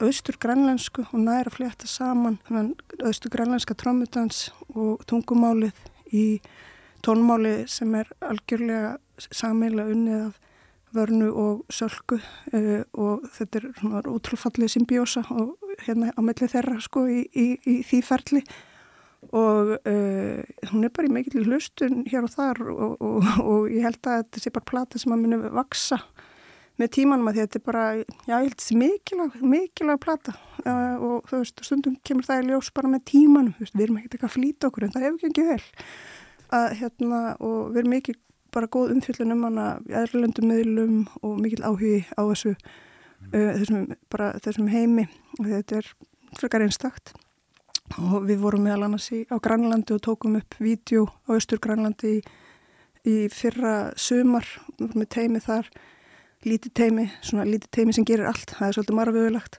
austur grænlensku, hún er að flétta saman austur grænlenska trómmutans og tungumálið í tónmáli sem er algjörlega sammeila unnið af vörnu og sölku uh, og þetta er útrúfallið symbiósa og hérna á melli þeirra sko í, í, í því ferli. Og uh, hún er bara í mikill hlustun hér og þar og, og, og ég held að þetta sé bara plata sem að muni vaksa með tímanum að þetta er bara, já ég held mikilvæg, mikilvæg plata. Uh, og þú veist, stundum kemur það í ljós bara með tímanum, veist, við erum ekkert eitthvað að flýta okkur en það hefur ekki vel. Að hérna og við erum mikið bara góð umfjöldun um hana í aðralöndum miðlum og mikil áhugi á þessu uh, þessum, bara, þessum heimi. Og þetta er frekar einstakt. Og við vorum meðal annars í, á Grænlandi og tókum upp vídeo á Östur Grænlandi í, í fyrra sömar með teimi þar lítið teimi, svona lítið teimi sem gerir allt það er svolítið margvöðulagt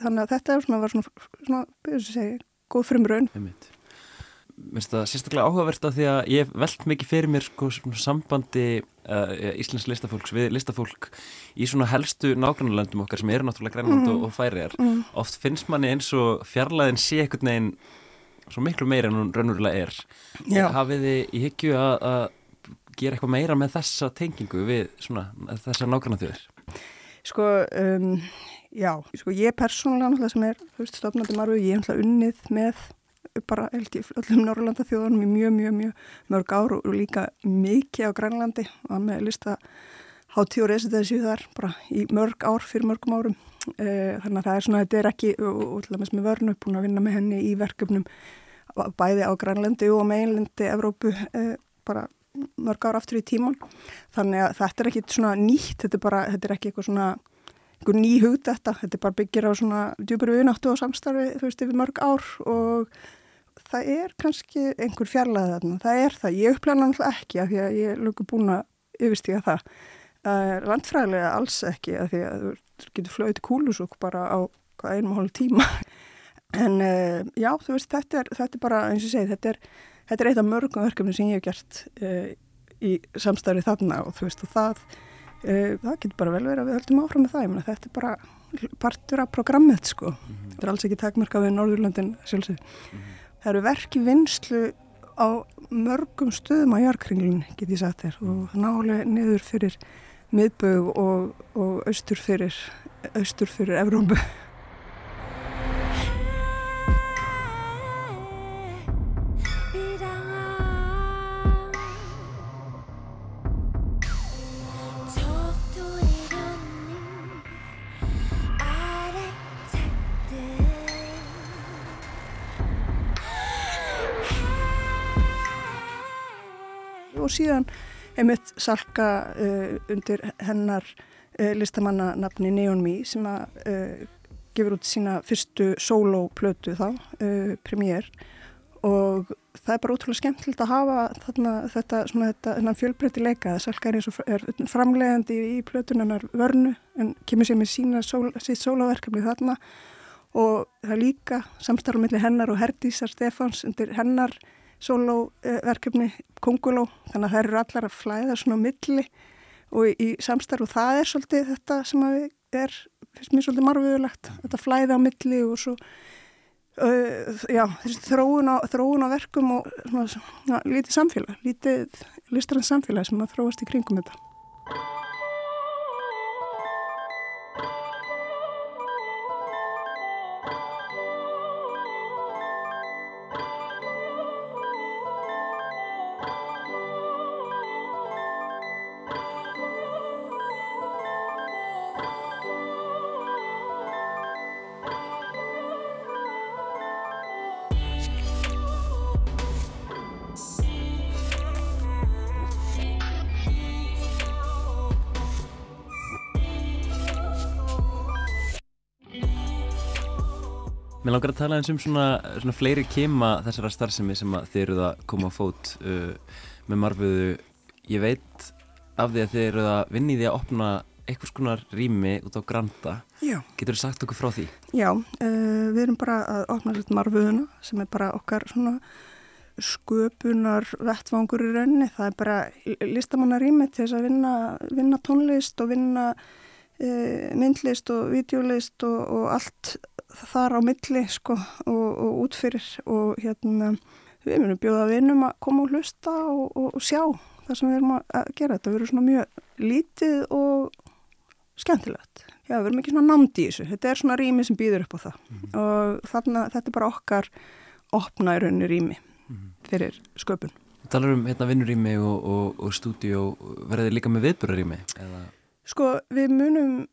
þannig að þetta svona, var svona, svona, svona segi, góð frumraun Mér finnst það sérstaklega áhugavert að því að ég veld mikið fyrir mér sko, sambandi uh, Íslands listafólks við listafólk í svona helstu nágrannlöndum okkar sem eru náttúrulega grænland mm. og, færiðar. Mm. Oft finnst manni eins og fjarlæðin sé ekkert neginn svo miklu meira en hún raunverulega er. Já. Hafið þið í hyggju að, að gera eitthvað meira með þessa tengingu við svona, þessa nágrannarþjóðir? Sko, um, já, sko ég persónulega náttúrulega sem er, stofnandi margu, ég er náttúrulega unnið með bara held ég öllum Norrlanda þjóðanum í mjög, mjög, mjög mörg ár og líka mikið á Grænlandi og með lista hátíð og residensi þar bara í mörg ár fyrir mörgum árum e, þannig að það er svona, þetta er ekki og, og til dæmis með vörnu, búin að vinna með henni í verkefnum bæði á Grænlandi og meginlandi Evrópu e, bara mörg ár aftur í tíman þannig að þetta er ekki svona nýtt þetta er bara, þetta er ekki eitthvað svona einhver ný hugd þetta, þetta er bara byggir á svona djúpur viðnáttu og samstarfi þú veist yfir mörg ár og það er kannski einhver fjarlæði þarna, það er það, ég upplæða náttúrulega ekki af því að ég er lukku búin að yfirstíga það, uh, landfræðilega alls ekki af því að þú getur flöðið kúlusúk bara á einum hálf tíma. En uh, já, þú veist, þetta er, þetta er bara eins og segi, þetta er, þetta er eitt af mörgum verkefni sem ég hef gert uh, í samstarfi þarna og þú veist, og það það getur bara vel verið að við höldum áfram með það, ég menna þetta er bara partur af programmið sko, mm -hmm. þetta er alls ekki takmarkað við Norðurlandin sjálfsög mm -hmm það eru verki vinslu á mörgum stöðum á jarkringlun get ég sagt þér og nálega niður fyrir miðbög og, og austur fyrir austur fyrir Evrópu og síðan einmitt Salka uh, undir hennar uh, listamanna nafni Neon Me sem að uh, gefur út sína fyrstu soloplötu þá, premiér og það er bara ótrúlega skemmtilegt að hafa þarna, þetta, þetta fjölbreytti leika. Það Salka er eins og er framlegandi í, plötunarnar vörnu en kemur sér með sína sól, sítt soloverkefni þarna. Og það er líka samstarf mellir hennar og Herdísar Stefáns undir hennar soloverkefni Konguló, þannig að það eru allar að flæða svona á milli og í samstarf og það er svolítið þetta sem er, finnst mér svolítið margvöðulegt, þetta flæða á milli og svo uh, já, þessi þróun á, þróun á verkum og svona, svona, lítið samfélag, lítið listrand samfélag sem að þróast í kringum þetta. Langar að tala eins um svona, svona fleiri kema þessara starfsemi sem þið eruð að koma á fót uh, með marfiðu. Ég veit af því að þið eruð að vinni því að opna einhvers konar rými út á Granda. Já. Getur þú sagt okkur frá því? Já, uh, við erum bara að opna svolítið marfiðuna sem er bara okkar svona sköpunar vettvangur í rauninni. Það er bara listamannarími til þess að vinna, vinna tónlist og vinna uh, myndlist og videolist og, og allt þar á milli sko og, og útfyrir og hérna við munum bjóða vinnum að koma og hlusta og, og, og sjá það sem við erum að gera. Þetta verður svona mjög lítið og skemmtilegt. Já, við erum ekki svona námt í þessu. Þetta er svona rými sem býður upp á það mm -hmm. og þarna þetta er bara okkar opna í rauninni rými fyrir sköpun. Þú talar um hérna vinnurými og, og stúdíu verður líka með viðburarými? Eða? Sko, við munum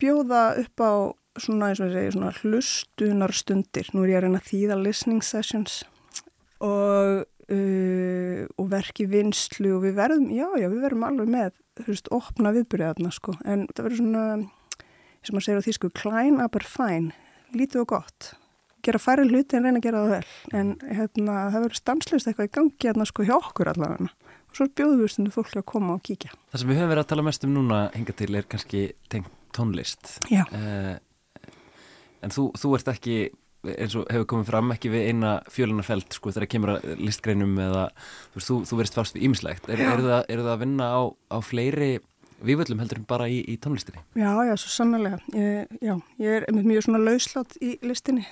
bjóða upp á svona eins og ég segi svona hlustunar stundir nú er ég að reyna að þýða listening sessions og, uh, og verki vinslu og við verðum, já já við verðum alveg með þú veist, opna viðbyrjaðarna sko. En það verður svona, sem maður segir á þýsku klein aber fæn, lítið og gott. Gera færi hluti en reyna að gera það vel. En hérna það verður stanslust eitthvað í gangi hérna sko hjá okkur allavega. Og svo bjóðum við stundu fólki að koma og kíkja. Það sem við höfum verið að tala mest um núna hinga til er kannski tengt tónlist. Já. Uh, En þú, þú ert ekki, eins og hefur komið fram, ekki við eina fjölunarfelt sko þegar kemur að listgreinum eða þú þú, þú verist fast við ímislegt. Er, er, það, er það að vinna á, á fleiri vývöldum heldur en bara í, í tónlistinni? Já, já, svo sannlega. Ég, já, ég er mjög svona lauslátt í listinni.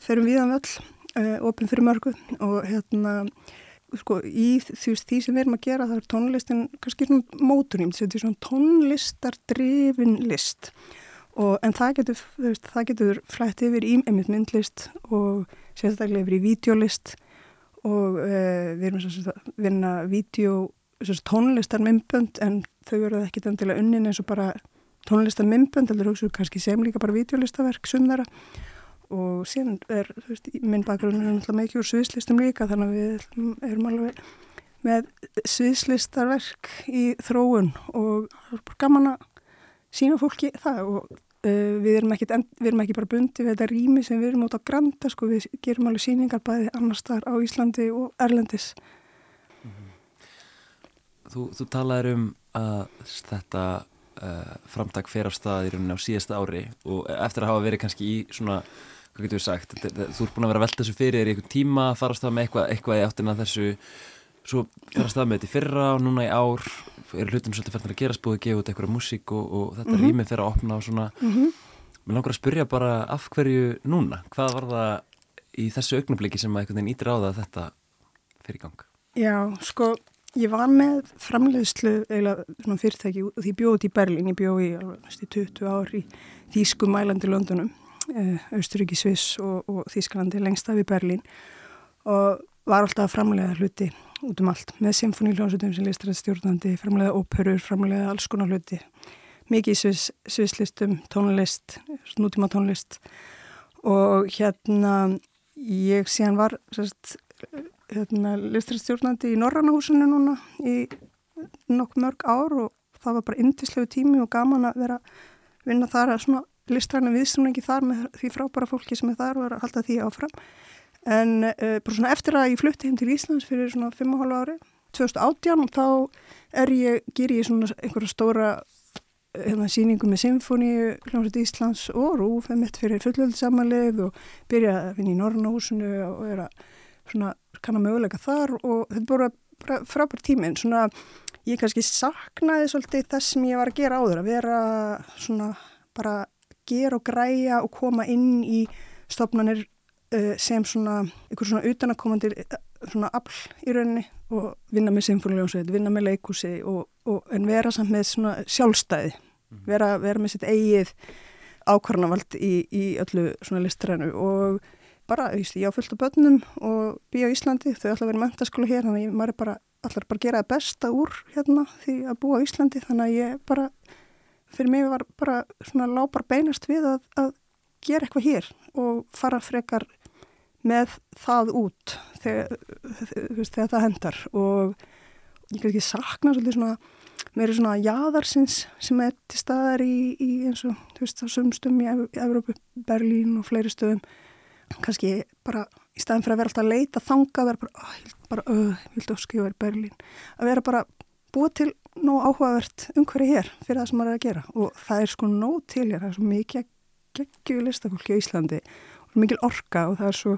Ferum viðan völl, uh, opin fyrir mörgu og hérna, sko, í því, því sem við erum að gera það er tónlistin kannski svona móturinn, þetta er svona tónlistardrifin list og en það getur, veist, það getur flætt yfir í einmitt myndlist og sérstaklega yfir í videolist og uh, við erum að vinna video, tónlistar myndbönd en þau verður ekki endilega unnin eins og bara tónlistar myndbönd eller hugsaðu kannski sem líka bara videolistaverk sum þeirra. Og síðan er veist, minn bakgrunn er náttúrulega mikið úr sviðslistum líka þannig að við erum alveg með sviðslistarverk í þróun og gaman að sína fólki það og Uh, við, erum ekki, við erum ekki bara bundi við þetta rými sem við erum út á Granda sko, við gerum alveg síningar bæði annar staðar á Íslandi og Erlendis. Mm -hmm. Þú, þú talaður um að þetta uh, framtak fer af stað í rauninni á síðasta ári og eftir að hafa verið kannski í svona, hvað getur við sagt þú ert búin að vera að velta þessu fyrir í einhvern tíma fara af stað með eitthvað, eitthvað í áttina þessu svo fer að stað með þetta í fyrra og núna í ár er hlutin svolítið færðin að gerast búið að gefa út eitthvað músík og, og þetta mm -hmm. rýmið fer að opna og svona mm -hmm. mér langar að spyrja bara af hverju núna hvað var það í þessu augnabliki sem að einhvern veginn ítir á það að þetta fer í gang Já, sko ég var með framleiðslu eða svona fyrirtæki og því bjóði í Berlín ég bjóði alveg næstu 20 ár í Þýsku mælandi Londonum eh, Austuríki Sviss og, og Þýskalandi lengst af í Berlín og var alltaf að framleiða hluti út um allt. Með symfóníljónsutum sem listræðstjórnandi, framlega óperur, framlega alls konar hluti. Mikið svis, svislistum, tónlist, nútíma tónlist og hérna ég síðan var sérst, hérna, listræðstjórnandi í Norrannahúsinu núna í nokkuð mörg ár og það var bara indislegu tími og gaman að vera vinna þar. Að svona listræðna viðstunningi þar með því frábæra fólki sem er þar og er að halda því áfram en uh, bara svona eftir að ég flutti heim til Íslands fyrir svona 5,5 ári 2018 og þá er ég, ger ég svona einhverja stóra hérna síningu með symfóníu hljómsveit Íslands og rúf mitt fyrir fullöldsamalið og byrja að vinna í Norrnahúsinu og er að svona kannar möguleika þar og þetta er bara frábært tími en svona ég kannski saknaði svolítið þess sem ég var að gera áður að vera svona bara gera og græja og koma inn í stofnanir Eh, sem svona, einhver svona utanakomandi eh, svona afl í rauninni og vinna með symfóniljónsveit, vinna með leikúsi og, og en vera samt með svona sjálfstæði, mhm. vera, vera með sitt eigið ákvarnavald í, í öllu svona listrænu og bara, ég á fullt af börnum og býja á Íslandi, þau ætla að vera mentaskóla hér, þannig að maður er bara, allar bara að gera það besta úr hérna því að búa á Íslandi, þannig að ég bara, fyrir mig var bara svona lápar beinast við að, að gera eitthvað hér og fara frekar með það út þegar, þegar það hendar. Og ég kannski sakna svolítið svona meiri svona jáðarsins sem er til staðar í, í eins og þú veist á sumstum í Evrópu, Berlín og fleiri stöðum. Kannski bara í staðin fyrir að vera alltaf að leita þanga, vera bara, oh, ég bara, öh, ég vildi óskil að vera í Berlín, að vera bara búið til nóg áhugavert umhverju hér fyrir það sem maður er að gera. Og það er sko nóg til hér, það er svo mikið geggjur listafólki á Íslandi mikil orka og það er svo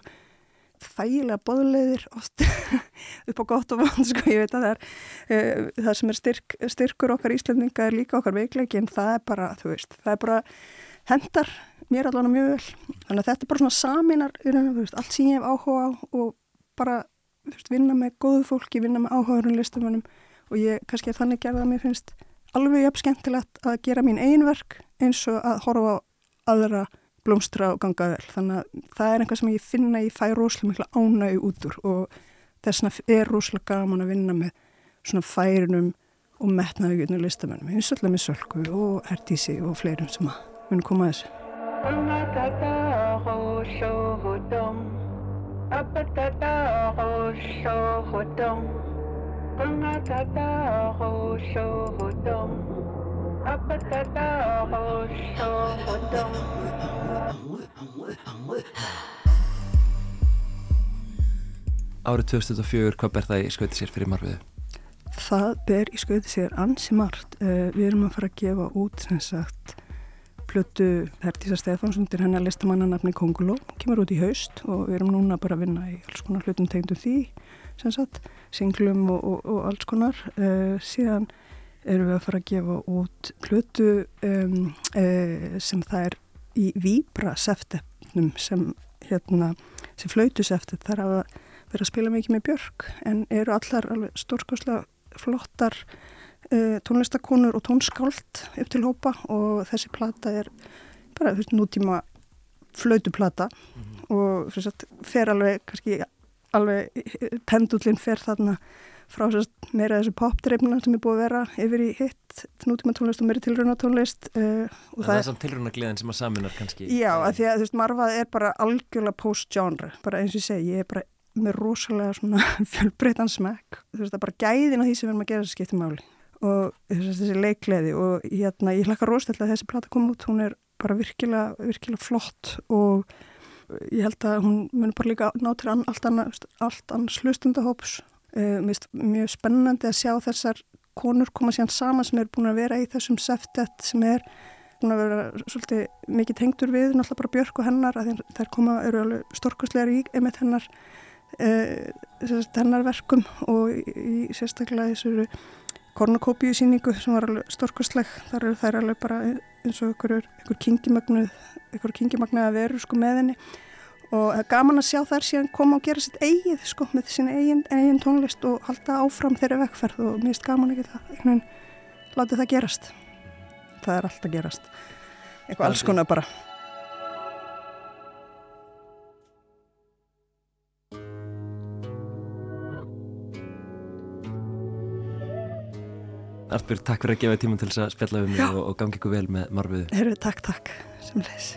þægilega boðleiðir oft upp á gott og vant sko, ég veit að það er uh, það sem er styrk, styrkur okkar Íslandinga er líka okkar veikleiki en það er bara, þú veist, það er bara hendar mér allavega mjög vel. Þannig að þetta er bara svona saminar veist, allt sem ég hef áhuga á og bara veist, vinna með góðu fólki, vinna með áhugaðurinn listamönnum og ég kannski þannig gerða að mér finnst alveg jafn skemmtilegt að gera mín einverk eins og að horfa á aðra blómstra og ganga vel. Þannig að það er einhvað sem ég finna ég fæ rosalega mikla ánægu út úr og þess vegna er rosalega gaman að vinna með svona færinum og metnaðugjörnum listamennum eins og alltaf með Sölku og Herdísi og fleirum sem að mun koma að þessu. Árið 2004, hvað ber það í skauti sér fyrir marfiðu? Það ber í skauti sér ansi margt. Uh, við erum að fara að gefa út sem sagt plötu Hertísa Stefánsson til hennar listamannanafni Konguló, kemur út í haust og við erum núna bara að vinna í alls konar hlutum tegndum því, sem sagt, singlum og, og, og alls konar. Uh, síðan erum við að fara að gefa út plötu um, uh, sem það er í Víbra seftefnum sem, hérna, sem flautu seftef þar að vera að spila mikið með Björk en eru allar stórskoslega flottar uh, tónlistakonur og tónskáld upp til hópa og þessi plata er bara veist, nútíma flautuplata mm -hmm. og fer alveg kannski alveg pendullin fer þarna frá sérst, meira þessu popdreifna sem er búið að vera yfir í hitt nútíma tónlist og meiri tilruna tónlist uh, og það, það er samt tilruna gleðin sem að saminar kannski. Já, að því að þú veist, marfað er bara algjörlega post-genre, bara eins og ég segi ég er bara með rosalega svona fjölbreytan smekk, þú veist, það er bara gæðin á því sem við erum að gera þessi skipti máli. Og þessi leikleði og hérna ég hlakka rosalega að þessi plata kom út, hún er bara virkilega, virkilega flott og ég held að hún mun bara líka ná til allt annars hlustundahóps uh, mjög spennandi að sjá þessar konur koma síðan saman sem er búin að vera í þessum seftet sem er búin að vera svolítið mikið tengdur við náttúrulega bara Björk og hennar þær koma eru alveg storkastlegar í einmitt hennar uh, hennar verkum og í, sérstaklega þessu kornokópíu síningu sem var alveg storkastleg þar eru þær alveg bara eins og einhver, kingimagnuð einhver kingimagnuð að veru sko með henni og það er gaman að sjá þær síðan koma og gera sitt eigið sko með sín eigin, eigin tónlist og halda áfram þeirra vekkferð og mér finnst gaman ekki það einhvern veginn láti það gerast. Það er alltaf gerast. Eitthvað alls konar bara. Artur, takk fyrir að gefa tíma til þess að spjalla við mig og, og gangi ykkur vel með marfiðu. Takk, takk, sem leys.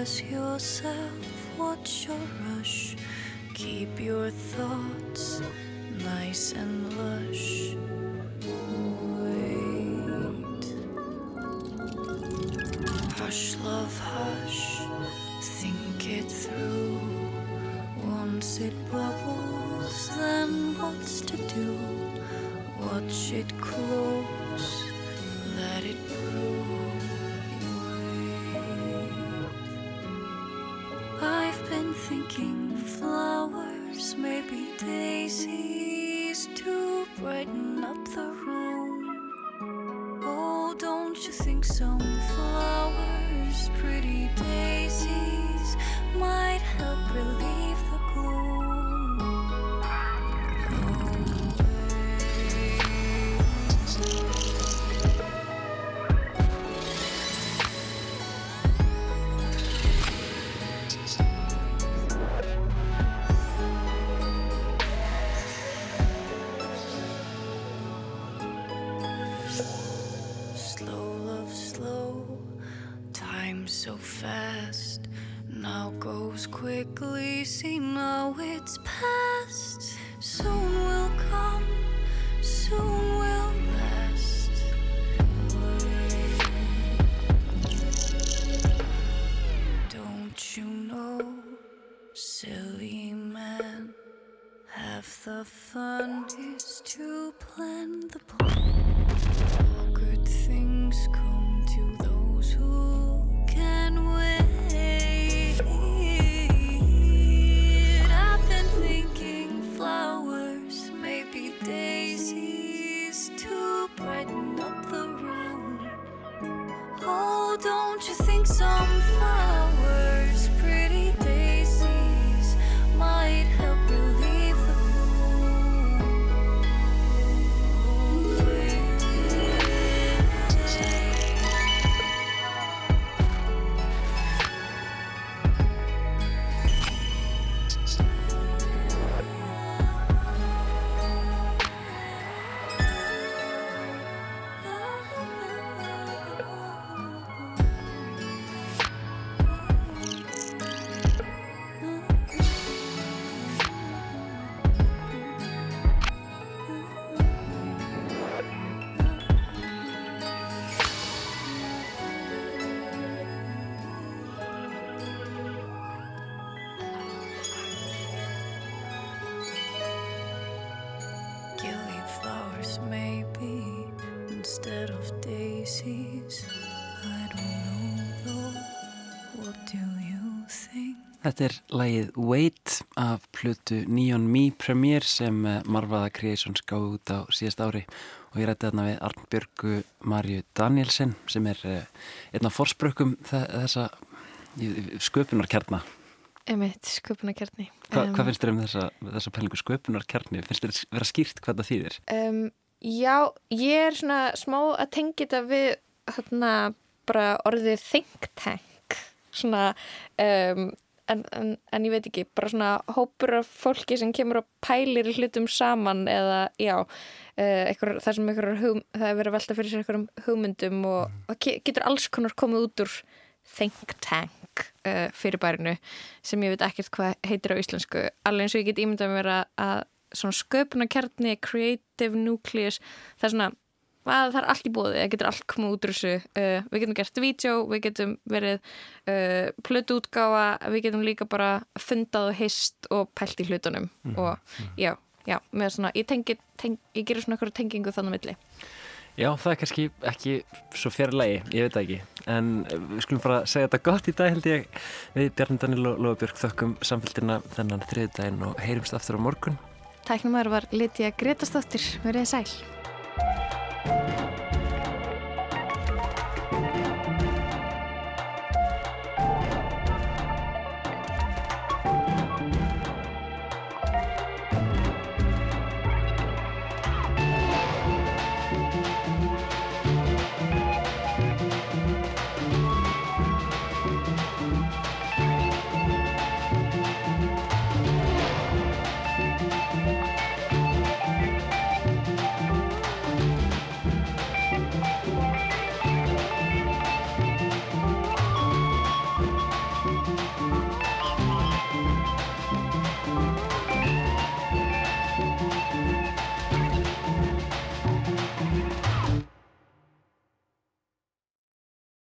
Distress yourself, watch your rush? Keep your thoughts nice and lush Þetta er lægið Wait af plötu Neon Me Premiere sem eh, Marvaða Creations gáði út á síðast ári og ég rætti þarna við Arnbjörgu Marju Danielsen sem er eh, einn af forsprökkum þessa sköpunarkerna. Emitt, sköpunarkerni. Hva, Um, hvað finnst þér um þessa, þessa pælingu sköpunarkerni? Finnst þér vera skýrt hvað það þýðir? Um, já, ég er svona smá að tengja þetta við hérna bara orðið think tank svona um, en, en, en ég veit ekki, bara svona hópur af fólki sem kemur og pælir hlutum saman eða já uh, einhver, það sem einhver hugm, það er verið að velta fyrir sér einhverjum hugmyndum og, og ge- getur alls konar komið út úr think tank uh, fyrirbærinu sem ég veit ekkert hvað heitir á íslensku. Alveg eins og ég get ímyndað mér að, að svona sköpunarkerni, creative nucleus, það er svona það er allt í bóði, það getur allt komið út úr þessu uh, við getum gert vídeo, við getum verið uh, plötu útgáfa við getum líka bara fundað og hist og pælt í hlutunum Mhm, og já, já, með svona ég, tengi, teng, ég gerir svona eitthvað tengingu þannig milli Já, það er kannski ekki svo fyrir lagi, ég veit ekki. En eh, við skulum bara segja þetta gott í dag held ég. Við Bjarni Daniel og Lóabjörg þökkum samfélgina þennan þriðdægin og heyrumst aftur á morgun. Tæknumæður var Lítja Gretastóttir, verið sæl Bye.